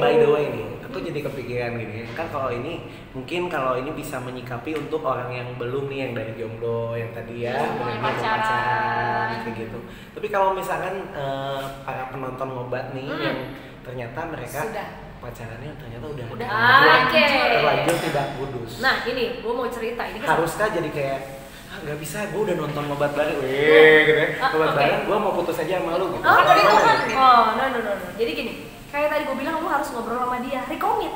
by the way nih aku jadi kepikiran gini kan kalau ini mungkin kalau ini bisa menyikapi untuk orang yang belum nih yang dari jomblo yang tadi ya benar-benar mau pacaran. pacaran kayak gitu tapi kalau misalkan eh, para penonton ngobat nih Hmm. yang ternyata mereka Sudah. pacarannya ternyata udah Udah. Ah, oke. terlanjur tidak kudus Nah ini gue mau cerita ini kan haruskah jadi kayak ah nggak bisa gue udah nonton ngobat bareng weh gitu ya Ah, ngobat bareng gue mau putus aja sama lu gitu Oh, Tuhan. gitu? Oh, no, no, no, no. Jadi gini, kayak tadi gue bilang, lu harus ngobrol sama dia, rekomit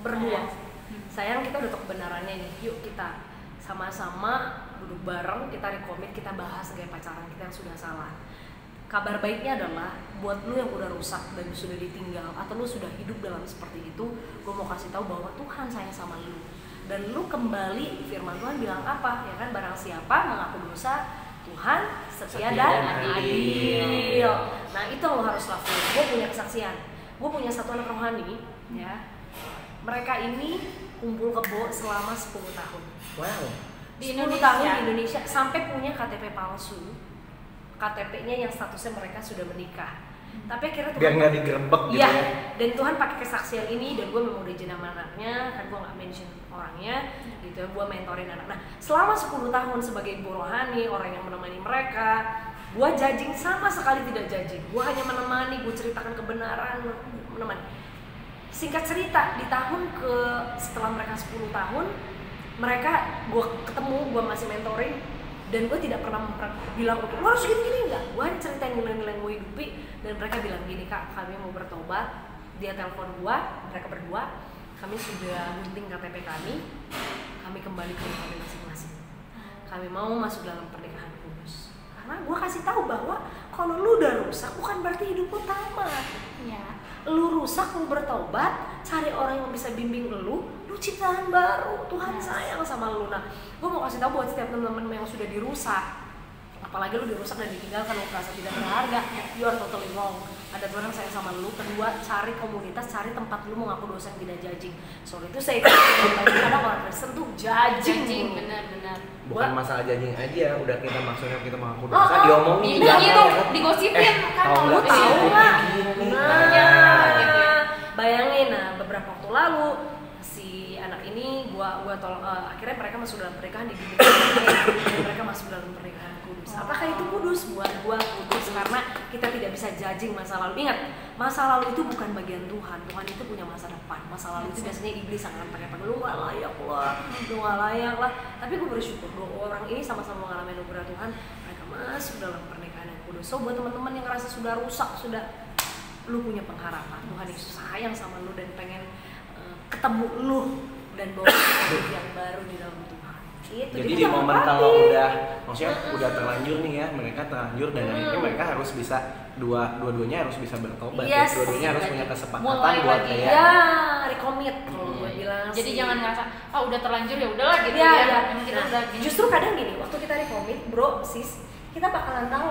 berdua. Sayang kita udah tahu kebenarannya nih, yuk kita sama-sama duduk bareng, kita rekomit, kita bahas gaya pacaran kita yang sudah salah. Kabar baiknya adalah buat lu yang udah rusak dan sudah ditinggal atau lu sudah hidup dalam seperti itu, gue mau kasih tahu bahwa Tuhan sayang sama lu. Dan lu kembali firman Tuhan bilang apa? Ya kan barang siapa mengaku dosa, Tuhan setia Setia dan dan adil. Nah itu lo harus lakuin. Gue punya kesaksian. Gue punya satu anak rohani, ya. Mereka ini kumpul kebo selama 10 tahun. wow Di 10 Indonesia. tahun di Indonesia sampai punya KTP palsu. KTP-nya yang statusnya mereka sudah menikah. Tapi akhirnya biar Tuhan nggak digerebek gitu Iya, ya dan Tuhan pakai kesaksian ini dan gue memang udah izin sama anaknya, kan gue nggak mention orangnya, gitu ya, gue mentorin anak. Nah, selama 10 tahun sebagai ibu rohani, orang yang menemani mereka, gue judging sama sekali tidak judging. Gue hanya menemani, gue ceritakan kebenaran, menemani. Singkat cerita, di tahun ke setelah mereka 10 tahun, mereka gue ketemu, gue masih mentoring, dan gue tidak pernah bilang untuk harus gini-gini enggak gue ceritain nilai-nilai gue hidupi dan mereka bilang gini kak kami mau bertobat dia telepon gue mereka berdua kami sudah gunting KTP kami kami kembali ke rumah masing-masing kami mau masuk dalam pernikahan karena gue kasih tahu bahwa kalau lu udah rusak bukan berarti hidup lu tamat Iya. lu rusak lu bertobat cari orang yang bisa bimbing lu lu ciptaan baru Tuhan Yes. sayang sama lu nah gue mau kasih tahu buat setiap teman-teman yang sudah dirusak apalagi lu dirusak dan ditinggalkan lu merasa tidak berharga you are totally wrong ada yang sayang sama lu kedua cari komunitas cari tempat lu mau ngaku dosa yang tidak judging sorry itu saya kadang orang Kristen tuh judging Judging, benar-benar. bukan Gua- masalah jajing aja udah kita maksudnya kita mengaku Oh, dosa oh. diomongin Iya, juga gitu, kan. digosipin, eh, kan, tahu lu tahu nggak? Nah, Nah, gitu ya. bayangin nah beberapa waktu lalu si anak ini gua gua tolong eh, akhirnya mereka masuk dalam pernikahan di dan mereka masuk dalam pernikahan kudus. Apakah itu kudus? Buat gua kudus karena kita tidak bisa judging masa lalu. Ingat, masa lalu itu bukan bagian Tuhan. Tuhan itu punya masa depan. Masa lalu itu biasanya iblis akan pakai pakai lu nggak layak lah, lu nggak layak lah. Tapi gue bersyukur dua orang ini sama-sama mengalami anugerah Tuhan. Mereka masuk dalam pernikahan yang kudus. So buat teman-teman yang ngerasa sudah rusak, sudah lu punya pengharapan Tuhan Yesus sayang sama lu dan pengen uh, ketemu lu dan bawa hidup yang baru di dalam Tuhan itu jadi di jangan momen mati. kalau udah maksudnya udah terlanjur nih ya mereka terlanjur dan akhirnya mereka harus bisa dua dua-duanya harus bisa bertobat ya. Yes. dua-duanya harus Lagi. punya kesepakatan Mulai buat lagi. kayak ya rekomit kalau gue Hmm. bilang Jadi sih. jangan ngerasa ah udah terlanjur ya udahlah gitu ya. iya. Emang kita Nah, udah gini. justru kadang gini waktu kita rekomit bro sis kita bakalan tahu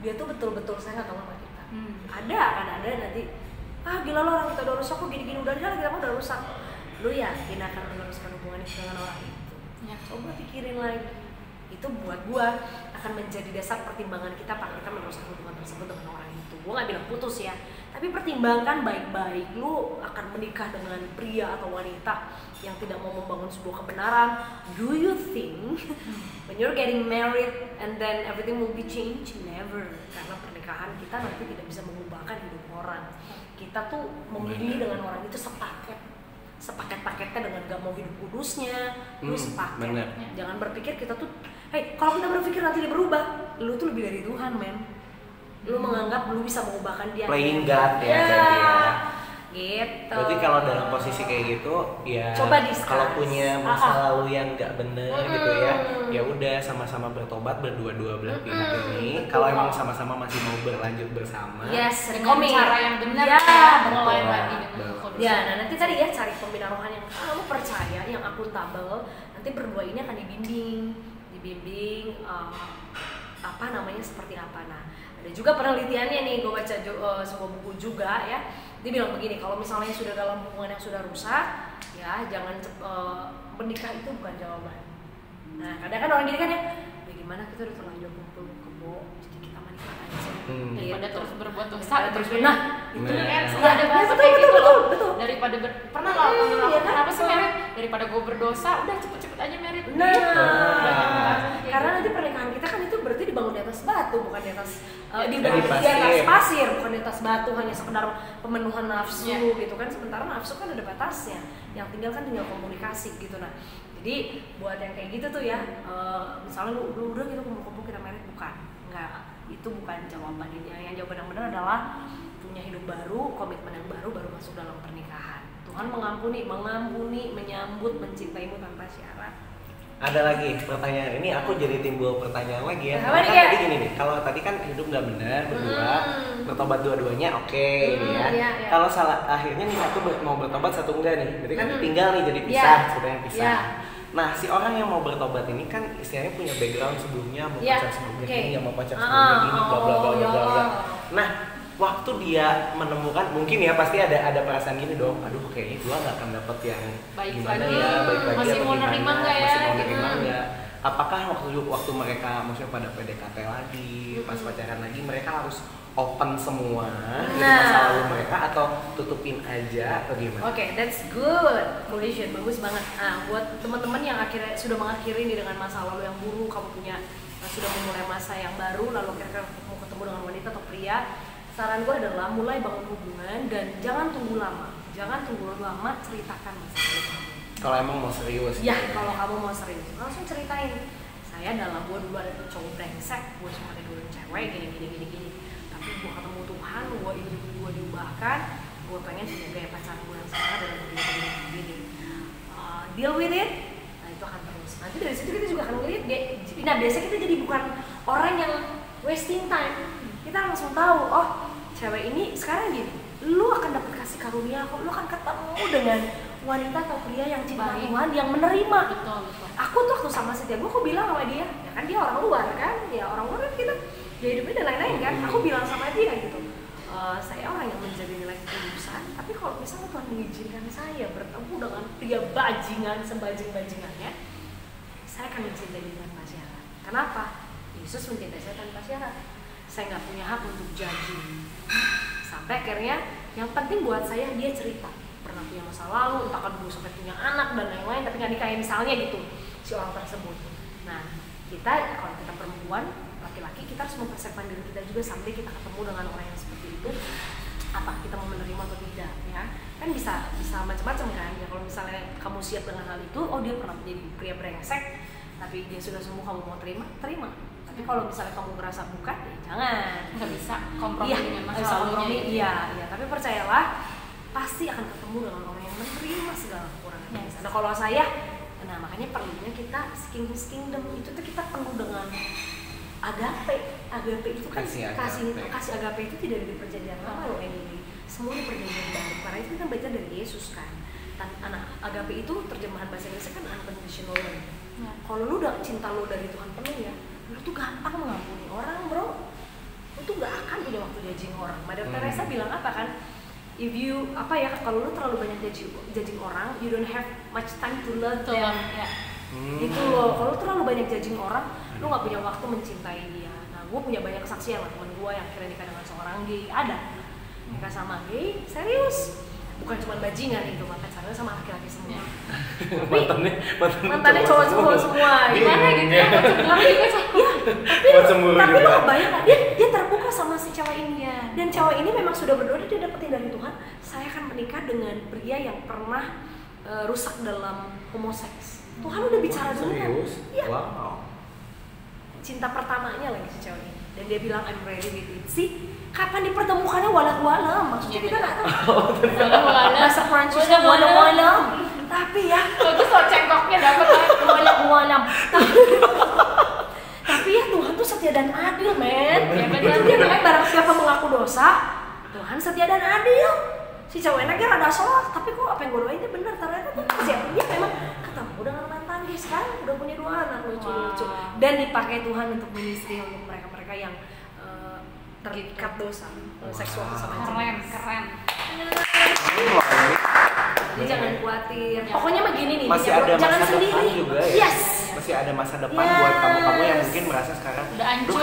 dia tuh betul-betul sayang atau sama kita Hmm. ada akan ada nanti ah gila lo orang kita udah rusak kok gini-gini udah jalan kita mah udah rusak lu yakin akan meneruskan hubungan itu dengan orang itu? Ya. coba pikirin lagi. Itu buat gua akan menjadi dasar pertimbangan kita apakah kita meneruskan hubungan tersebut dengan orang itu. Gua nggak bilang putus ya. Tapi pertimbangkan baik-baik. Lu akan menikah dengan pria atau wanita yang tidak mau membangun sebuah kebenaran. Do you think when you're getting married and then everything will be changed? Never. Karena pernikahan kita nanti tidak bisa mengubahkan hidup orang. Kita tuh memilih dengan orang itu sepaket sepaket-paketnya dengan gak mau hidup kudusnya lu Hmm, sepaket bener. jangan berpikir kita tuh hey kalau kita berpikir nanti dia berubah lu tuh lebih dari Tuhan men. Lu menganggap lu bisa mengubahkan dia. Playing God ya, Ya, jadi ya. Gitu berarti kalau dalam posisi kayak gitu ya Coba discuss. kalau punya masa Ah, ah. lalu yang nggak bener Mm-mm. gitu ya ya udah sama-sama bertobat berdua-dua belah pihak ini kalau emang sama-sama masih mau berlanjut bersama yes dengan cara yang benar ya, ya, mulai lagi dengan. Ya, nah nanti tadi ya cari pembina rohani yang kamu percaya, yang akuntabel. Nanti berdua ini akan dibimbing, dibimbing eh, apa namanya seperti apa. Nah, ada juga penelitiannya nih, gue baca eh, sebuah buku juga ya. Dia bilang begini, kalau misalnya sudah dalam hubungan yang sudah rusak, ya jangan eh, menikah itu bukan jawaban. Nah, kadang kan orang gini kan ya, bagaimana kita udah terlanjur kumpul kebo, jadi kita menikah aja. Hmm. daripada Gitu. terus berbuat dosa terus nah itu Nah. kan Iya, suka ada bahasa betul, kayak betul, gitu betul, loh betul. daripada ber, pernah nggak Iya, ngelakuin kan? kenapa sih merit daripada gue berdosa udah cepet-cepet aja merit Nah, Gitu. Nah. karena nanti pernikahan kita kan itu berarti dibangun di atas batu, bukan di atas uh, di, Dari di pasir. atas pasir, bukan di atas batu hanya sekedar pemenuhan nafsu Iya. gitu kan. Sementara nafsu kan ada batasnya. Yang tinggal kan tinggal komunikasi gitu nah. Jadi buat yang kayak gitu tuh ya, uh, misalnya lu udah udah gitu kumpul-kumpul kita merit bukan, enggak itu bukan jawabannya. Yang jawaban yang benar adalah punya hidup baru, komitmen yang baru baru masuk dalam pernikahan. Tuhan mengampuni, mengampuni, menyambut, mencintaimu tanpa syarat. Ada lagi pertanyaan ini aku jadi timbul pertanyaan lagi ya. Kan Kak? tadi gini nih, kalau tadi kan hidup nggak benar berdua, Hmm. bertobat dua-duanya oke ini Hmm, ya. iya, iya. Kalau salah akhirnya nih satu mau bertobat satu enggak nih, berarti kan Hmm. tinggal nih jadi Iya. pisah, sebenarnya pisah. Iya. Nah si orang yang mau bertobat ini kan istilahnya punya background sebelumnya, mau Iya, pacar sebelumnya gini, mau pacar Ah, sebelumnya gini, bla bla bla oh, bla bla. bla. ya. Nah waktu dia menemukan mungkin ya pasti ada ada perasaan gini dong, aduh kayaknya gua nggak akan dapet yang Baik gimana lagi. ya, baik lagi Masih mau gimana, nerima nggak ya? masih mau Gitu. nerima nggak? apakah waktu waktu mereka maksudnya pada PDKT lagi pas Mm-mm. pacaran lagi mereka harus open semua Nah. masa lalu mereka atau tutupin aja atau gimana? Oke, that's good question, bagus banget. Nah, buat teman-teman yang akhirnya sudah mengakhiri ini dengan masa lalu yang buruk, kamu punya uh, sudah memulai masa yang baru, lalu kira-kira mau ketemu dengan wanita atau pria, saran gue adalah mulai bangun hubungan dan jangan tunggu lama, jangan tunggu lama ceritakan masa lalu kamu. Kalau emang mau serius. Ya, gitu kalau kamu mau serius, langsung ceritain. Saya dalam gue dulu ada cowok brengsek, gue cuma ada dulu cewek gini gini gini gini. Gue ketemu Tuhan, gue hidup gue diubahkan, gue pengen punya gaya pacaran gue yang sekarang dalam begini begini begini. Uh, deal with it, nah itu akan terus. Nanti dari situ kita juga akan ngeliat, nah biasa kita jadi bukan orang yang wasting time. Kita langsung tahu, oh cewek ini sekarang gini, lu akan dapat kasih karunia kok, lu akan ketemu dengan wanita atau pria yang cinta. Tuhan, yang menerima betul betul aku tuh waktu sama Setia gue aku bilang sama dia ya kan dia orang luar kan ya orang luar kan kita ya hidupnya dan lain-lain kan? Aku bilang sama dia gitu "Eh, saya orang yang menjadi nilai ketulusan tapi kalau misalnya Tuhan mengizinkan saya bertemu dengan pria bajingan sebajing-bajingannya saya akan mencintai dia tanpa syarat. Kenapa? Yesus mencintai saya tanpa syarat. Saya nggak punya hak untuk judging. Sampai akhirnya yang penting buat saya dia cerita. Pernah punya masa lalu entah kan dulu sampai punya anak dan lain-lain tapi nggak nikahin misalnya gitu si orang tersebut. Nah kita kalau kita perempuan laki-laki kita harus mempersiapkan diri kita juga sampai kita ketemu dengan orang yang seperti itu. Apa kita mau menerima atau tidak ya. Kan bisa bisa macam-macam kan ya. Kalau misalnya kamu siap dengan hal itu oh dia pernah menjadi pria brengsek tapi dia sudah sembuh kamu mau terima? Terima. Tapi kalau misalnya kamu ngerasa bukan ya jangan. Nggak bisa kompromi iya, dengan nggak masa bisa lalunya kompromi, gitu. iya, iya. Tapi percayalah, pasti akan ketemu dengan orang yang menerima segala kekurangan Yes. Nah kalau saya, nah makanya perlunya kita his kingdom itu tuh kita penuh dengan agape. Agape itu kan Kasih kasih agape. kasih agape itu tidak di perjanjian lama loh ini. Semua di perjanjian baru. Karena itu kita baca dari Yesus kan. Tan- Anak agape itu terjemahan bahasa Inggrisnya kan unconditional love. Ya. Kalau lu udah cinta lu dari Tuhan penuh ya, lu tuh gampang mengampuni orang, bro. Lu tuh gak akan punya waktu judging orang. Mother Hmm. Teresa bilang apa kan? If you apa ya kalau lu terlalu banyak judging, judging orang, you don't have much time to love them. ya Hmm. Gitu loh. Kalau lu terlalu banyak judging orang, lu nggak punya waktu mencintai dia. Nah, gue punya banyak kesaksian lah teman gue yang akhirnya nikah dengan seorang gay ada nikah sama gay serius bukan cuma bajingan itu mah pacarnya sama laki-laki semua Ya. Tapi- mantannya mantannya mantannya cowok-cowok semua gimana gitu ya. tapi ya tapi tapi juga. lo kebayang nggak? dia dia terbuka sama si cewek ini Iya. dan cewek ini memang sudah berdoa dia dapetin dari Tuhan saya akan menikah dengan pria yang pernah eh, rusak dalam homoseks Tuhan udah bicara dulu kan? Iya. Wow. cinta pertamanya lagi si cewek ini dan dia bilang I'm ready with it sih kapan dipertemukannya walat walam maksudnya kita nggak tahu walau. bahasa Prancisnya Walau walat walau. walam tapi ya Bagus loh cengkoknya dapet banget. walat walam tapi ya Tuhan tuh setia dan adil men Ya, benar. itu dia bilang barang siapa mengaku dosa Tuhan setia dan adil si ceweknya kira ada sholat tapi kok apa yang gue doain itu benar ternyata tuh siapa dia memang ketemu dengan mantan dia sekarang udah punya dua anak lucu lucu Wow. dan dipakai Tuhan untuk ministry untuk mereka mereka yang eh, terikat dosa eh, seksual sama Keren, keren. Jadi jangan khawatir. Pokoknya mah gini nih, Masih ada jangan masa sendiri. depan juga ya? Yes. Masih ada masa depan Yes. buat kamu-kamu yang mungkin merasa sekarang Udah "Duh, hancur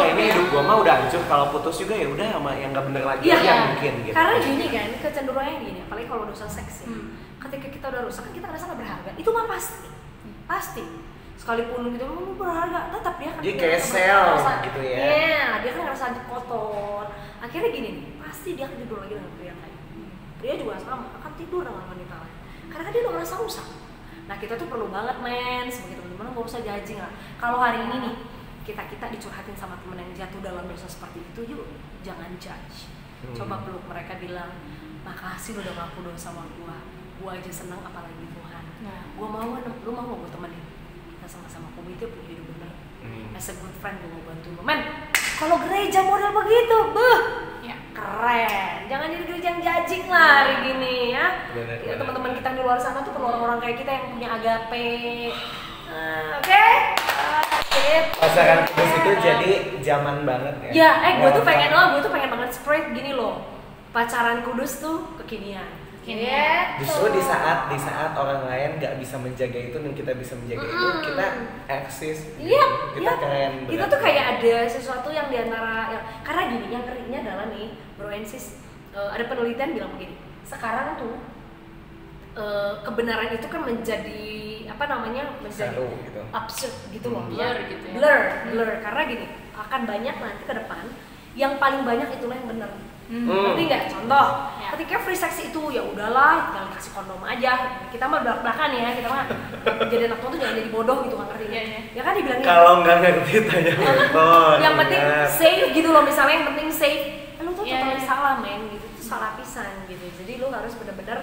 ya." gua mah udah hancur kalau putus juga ya udah sama yang nggak bener lagi Iya. aja mungkin gitu Karena gini kan, kecenderungannya gini, apalagi kalau dosa seks ya. Hmm. Ketika kita udah rusak kan kita ngerasa nggak berharga. Itu mah pasti, pasti. Sekalipun gitu, lu berharga, tetap dia kan Dia dia kayak sel ngerasa- gitu ya. Iya, dia kan ngerasa kotor. Akhirnya gini nih, pasti dia akan tidur lagi dengan pria lain. Pria juga sama, akan tidur dengan wanita lain. Karena kan dia udah ngerasa rusak. Nah kita tuh perlu banget men, sebagai teman-teman nggak usah judging lah. Kalau hari ini nih, kita kita dicurhatin sama temen yang jatuh dalam dosa seperti itu, yuk jangan judge. Hmm. Coba peluk mereka bilang, makasih lu udah ngaku dosa sama gua. Gua aja seneng apalagi Tuhan. Nah. Gua mau lu mau gak gua temenin? Kita sama-sama komited punya hidup bener. Hmm. As a good friend gua mau bantu lu. Men, kalau gereja model begitu, beuh, Ya. keren. Jangan jadi gereja yang judging lah hari gini ya. Teman-teman kita di luar sana tuh perlu orang-orang kayak kita yang punya agape. Nah, Oke? Ah, pasaran kudus itu jadi zaman banget ya Ya, eh gue tuh pengen loh, gue tuh pengen banget spread gini loh. Pacaran kudus tuh kekinian. Kekinian. Gitu. Justru di saat di saat orang lain nggak bisa menjaga itu dan kita bisa menjaga itu, Mm-mm. kita eksis. gitu. Iya, kita iya. keren. Kita berat. tuh kayak ada sesuatu yang di antara yang karena gini, yang ngerinya adalah nih, bro and sis, eh, ada penelitian bilang begini. Sekarang tuh eh, kebenaran itu kan menjadi apa namanya menjadi Saru gitu. absurd gitu loh, Blur gitu ya. Blur, blur. Karena gini, akan banyak nanti ke depan yang paling banyak itulah yang benar. Hmm. Hmm. Ngerti nggak? Contoh, Ya. ketika free sex itu ya udahlah, tinggal kasih kondom aja. Kita mah belak belakan ya, kita mah jadi anak tua tuh jangan jadi bodoh gitu kan ngerti? Iya, iya. Ya kan dibilangin. Kalau nggak ngerti tanya mentor. yang penting safe gitu loh misalnya yang penting safe. Eh, lu tuh Iya, totally iya. salah men gitu, itu salah pisan gitu. Jadi lu harus benar-benar?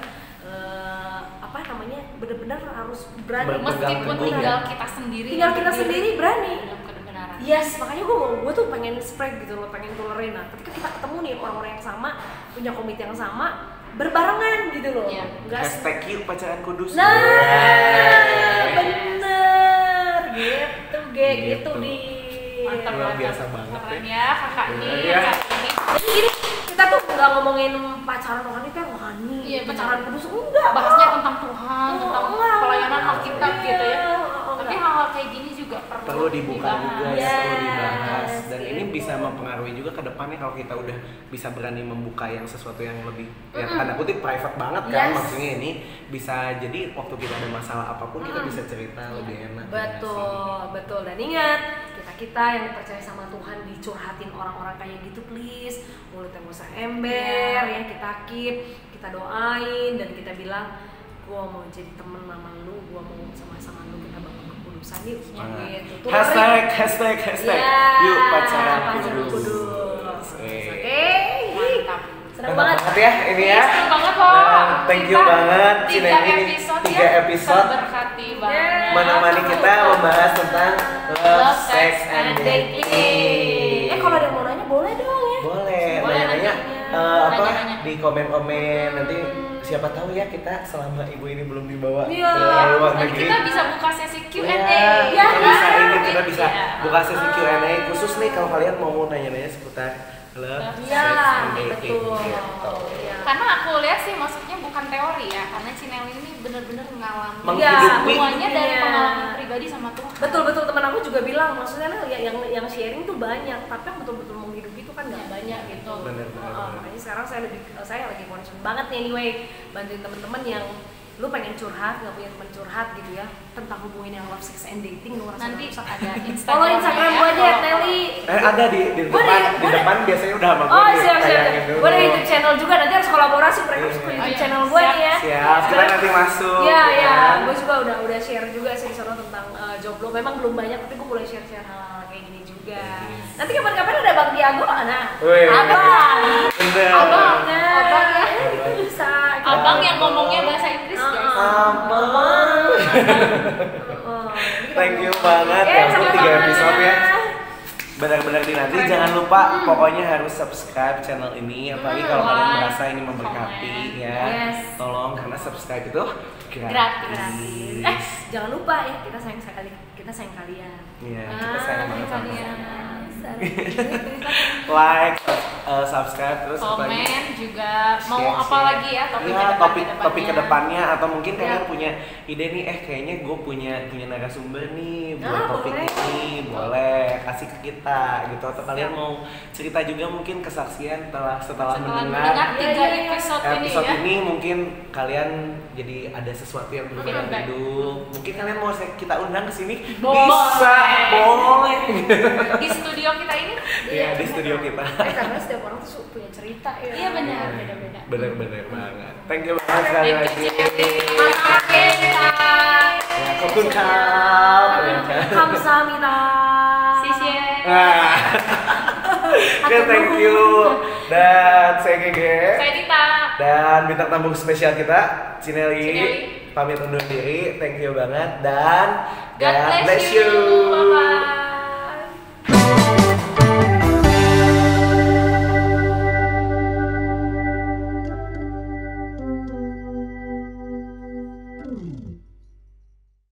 Benar-benar harus berani. Meskipun teguh ya. tinggal kita sendiri. Tinggal kita sendiri berani. Kebenaran. Yes, makanya gue gue tuh pengen spread gitu loh, pengen toleran. Nah, ketika kita ketemu nih orang-orang yang sama, punya komite yang sama, berbarengan gitu loh. Iya. Nggak Hashtag yuk pacaran kudus. Nah, bener gitu, ge, Gitu. gitu di. Mantap Luar banget. biasa banget Keren ya. ya kakak ya. Kak ini. Jadi gini, kita tuh nggak ngomongin pacaran rohani kan rohani, Iya, pacaran kudus enggak. Bahasnya tentang Tuhan, Oh, tentang enggak. pelayanan Alkitab gitu ya. Iya, oh, Tapi enggak. hal-hal kayak gini juga perlu, perlu dibuka juga, dibahas. Yes. perlu dibahas dan ini gitu. bisa mempengaruhi juga ke depannya kalau kita udah bisa berani membuka yang sesuatu yang lebih ya Mm-mm. tanda kutip private banget kan Yes. maksudnya ini bisa jadi waktu kita ada masalah apa pun kita Mm. bisa cerita lebih enak ya Betul, betul. Dan ingat, kita-kita yang percaya sama Tuhan dicurhatin orang-orang kayak gitu please. Mulutnya gak usah ember, Iya. ya kita keep, kita doain dan kita bilang gua mau jadi temen sama lu, gua mau sama-sama lu kita bangun kekudusan yuk. Gitu. Tuh, hashtag hashtag hashtag Ya, yuk pacaran pacaran kudus kudus. Eh. Oke, Mantap. senang Enak banget. ya ini ya Seneng banget loh. Nah, thank you Kita banget Tiga Cinemi ini episode tiga ya. episode Terberkati banget. Yeah. menemani kita membahas tentang love, sex, and dating. Eh kalau ada yang mau nanya boleh dong ya. Boleh, Boleh nanya nanya. eh, apa Nanya-nanya. Di komen-komen nanti siapa tahu ya kita selama ibu ini belum dibawa Iya. ke luar Nanti negeri. kita bisa buka sesi Q&A. Iya, Ya, kita bisa ya. ini kita bisa Iya. buka sesi. Q&A khusus nih kalau kalian mau nanya-nanya seputar love, Iya, sex, and dating betul. gitu. Iya. Karena aku lihat sih maksudnya bukan teori ya, karena Cinel ini bener-bener ngalamin Menghidupi. semuanya dari Iya. pengalaman pribadi sama Tuhan. betul betul teman aku juga bilang maksudnya ya- yang yang sharing tuh banyak tapi yang betul-betul kan nggak banyak gitu bener, bener, Oh, oh, bener. makanya sekarang saya lebih saya lagi concern banget nih anyway bantuin temen-temen yang lu pengen curhat nggak punya teman curhat gitu ya tentang hubungan yang love sex and dating lu ngerasa Nanti rusak ada Instagram. follow instagram gue aja Nelly Eh ada di di depan di- di depan biasanya udah sama gue Oh siap siap, gue ada YouTube channel juga nanti harus kolaborasi mereka Iya. harus ke Oh, YouTube iya. channel gue nih ya. Siap, kita nanti masuk, Iya ya iya, kan? gue juga udah udah share juga sih di sana tentang uh, jomblo. Memang belum banyak tapi gue mulai share share hal kayak gini juga. Yes. Nanti kapan-kapan ada Bang Tiago, nah. Wih. Abang. Bener. Abang. Abang ya. itu bisa. Abang yang ngomongnya bahasa Inggris Uh-uh. guys. Abang. Thank you banget Eh, ya untuk tiga sama-sama. episode ya. Benar-benar dinanti jangan lupa pokoknya harus subscribe channel ini apalagi Hmm, kalau kalian merasa ini memberkati comment. ya. Yes. Tolong karena subscribe itu gratis. Gratis. Eh, jangan lupa ya kita sayang sekali kita sayang kalian. Iya, kita sayang Ah, banget sama kalian. Like, subscribe, eh, subscribe terus komen juga mau Share, apa share. lagi ya topik Iya, ke depan- topik ke topik depannya. ke depannya atau mungkin kalian Iya. punya ide nih eh kayaknya gue punya punya narasumber nih buat Ah, topik boleh. ini boleh kasih ke kita gitu atau kalian mau cerita juga mungkin kesaksian setelah setelah, setelah mendengar mendengar Iya, tiga iya, iya. episode, ini episode ya ini mungkin kalian jadi ada sesuatu yang berubah dalam Feedback. hidup mungkin kalian mau saya- kita undang ke sini bisa boleh di studio kita ini Iya, di studio kita. Eh, karena setiap orang tuh punya cerita ya. iya benar beda-beda bener-bener banget thank you banget sekali Thank lagi you, ya kokun kap Kamsahamnida. Sisi. Nah. Oke, thank you. Dan saya Gege. Saya Dita. Dan bintang tamu spesial kita, Cineli. Cineli. Pamit undur diri. Thank you banget dan God bless you.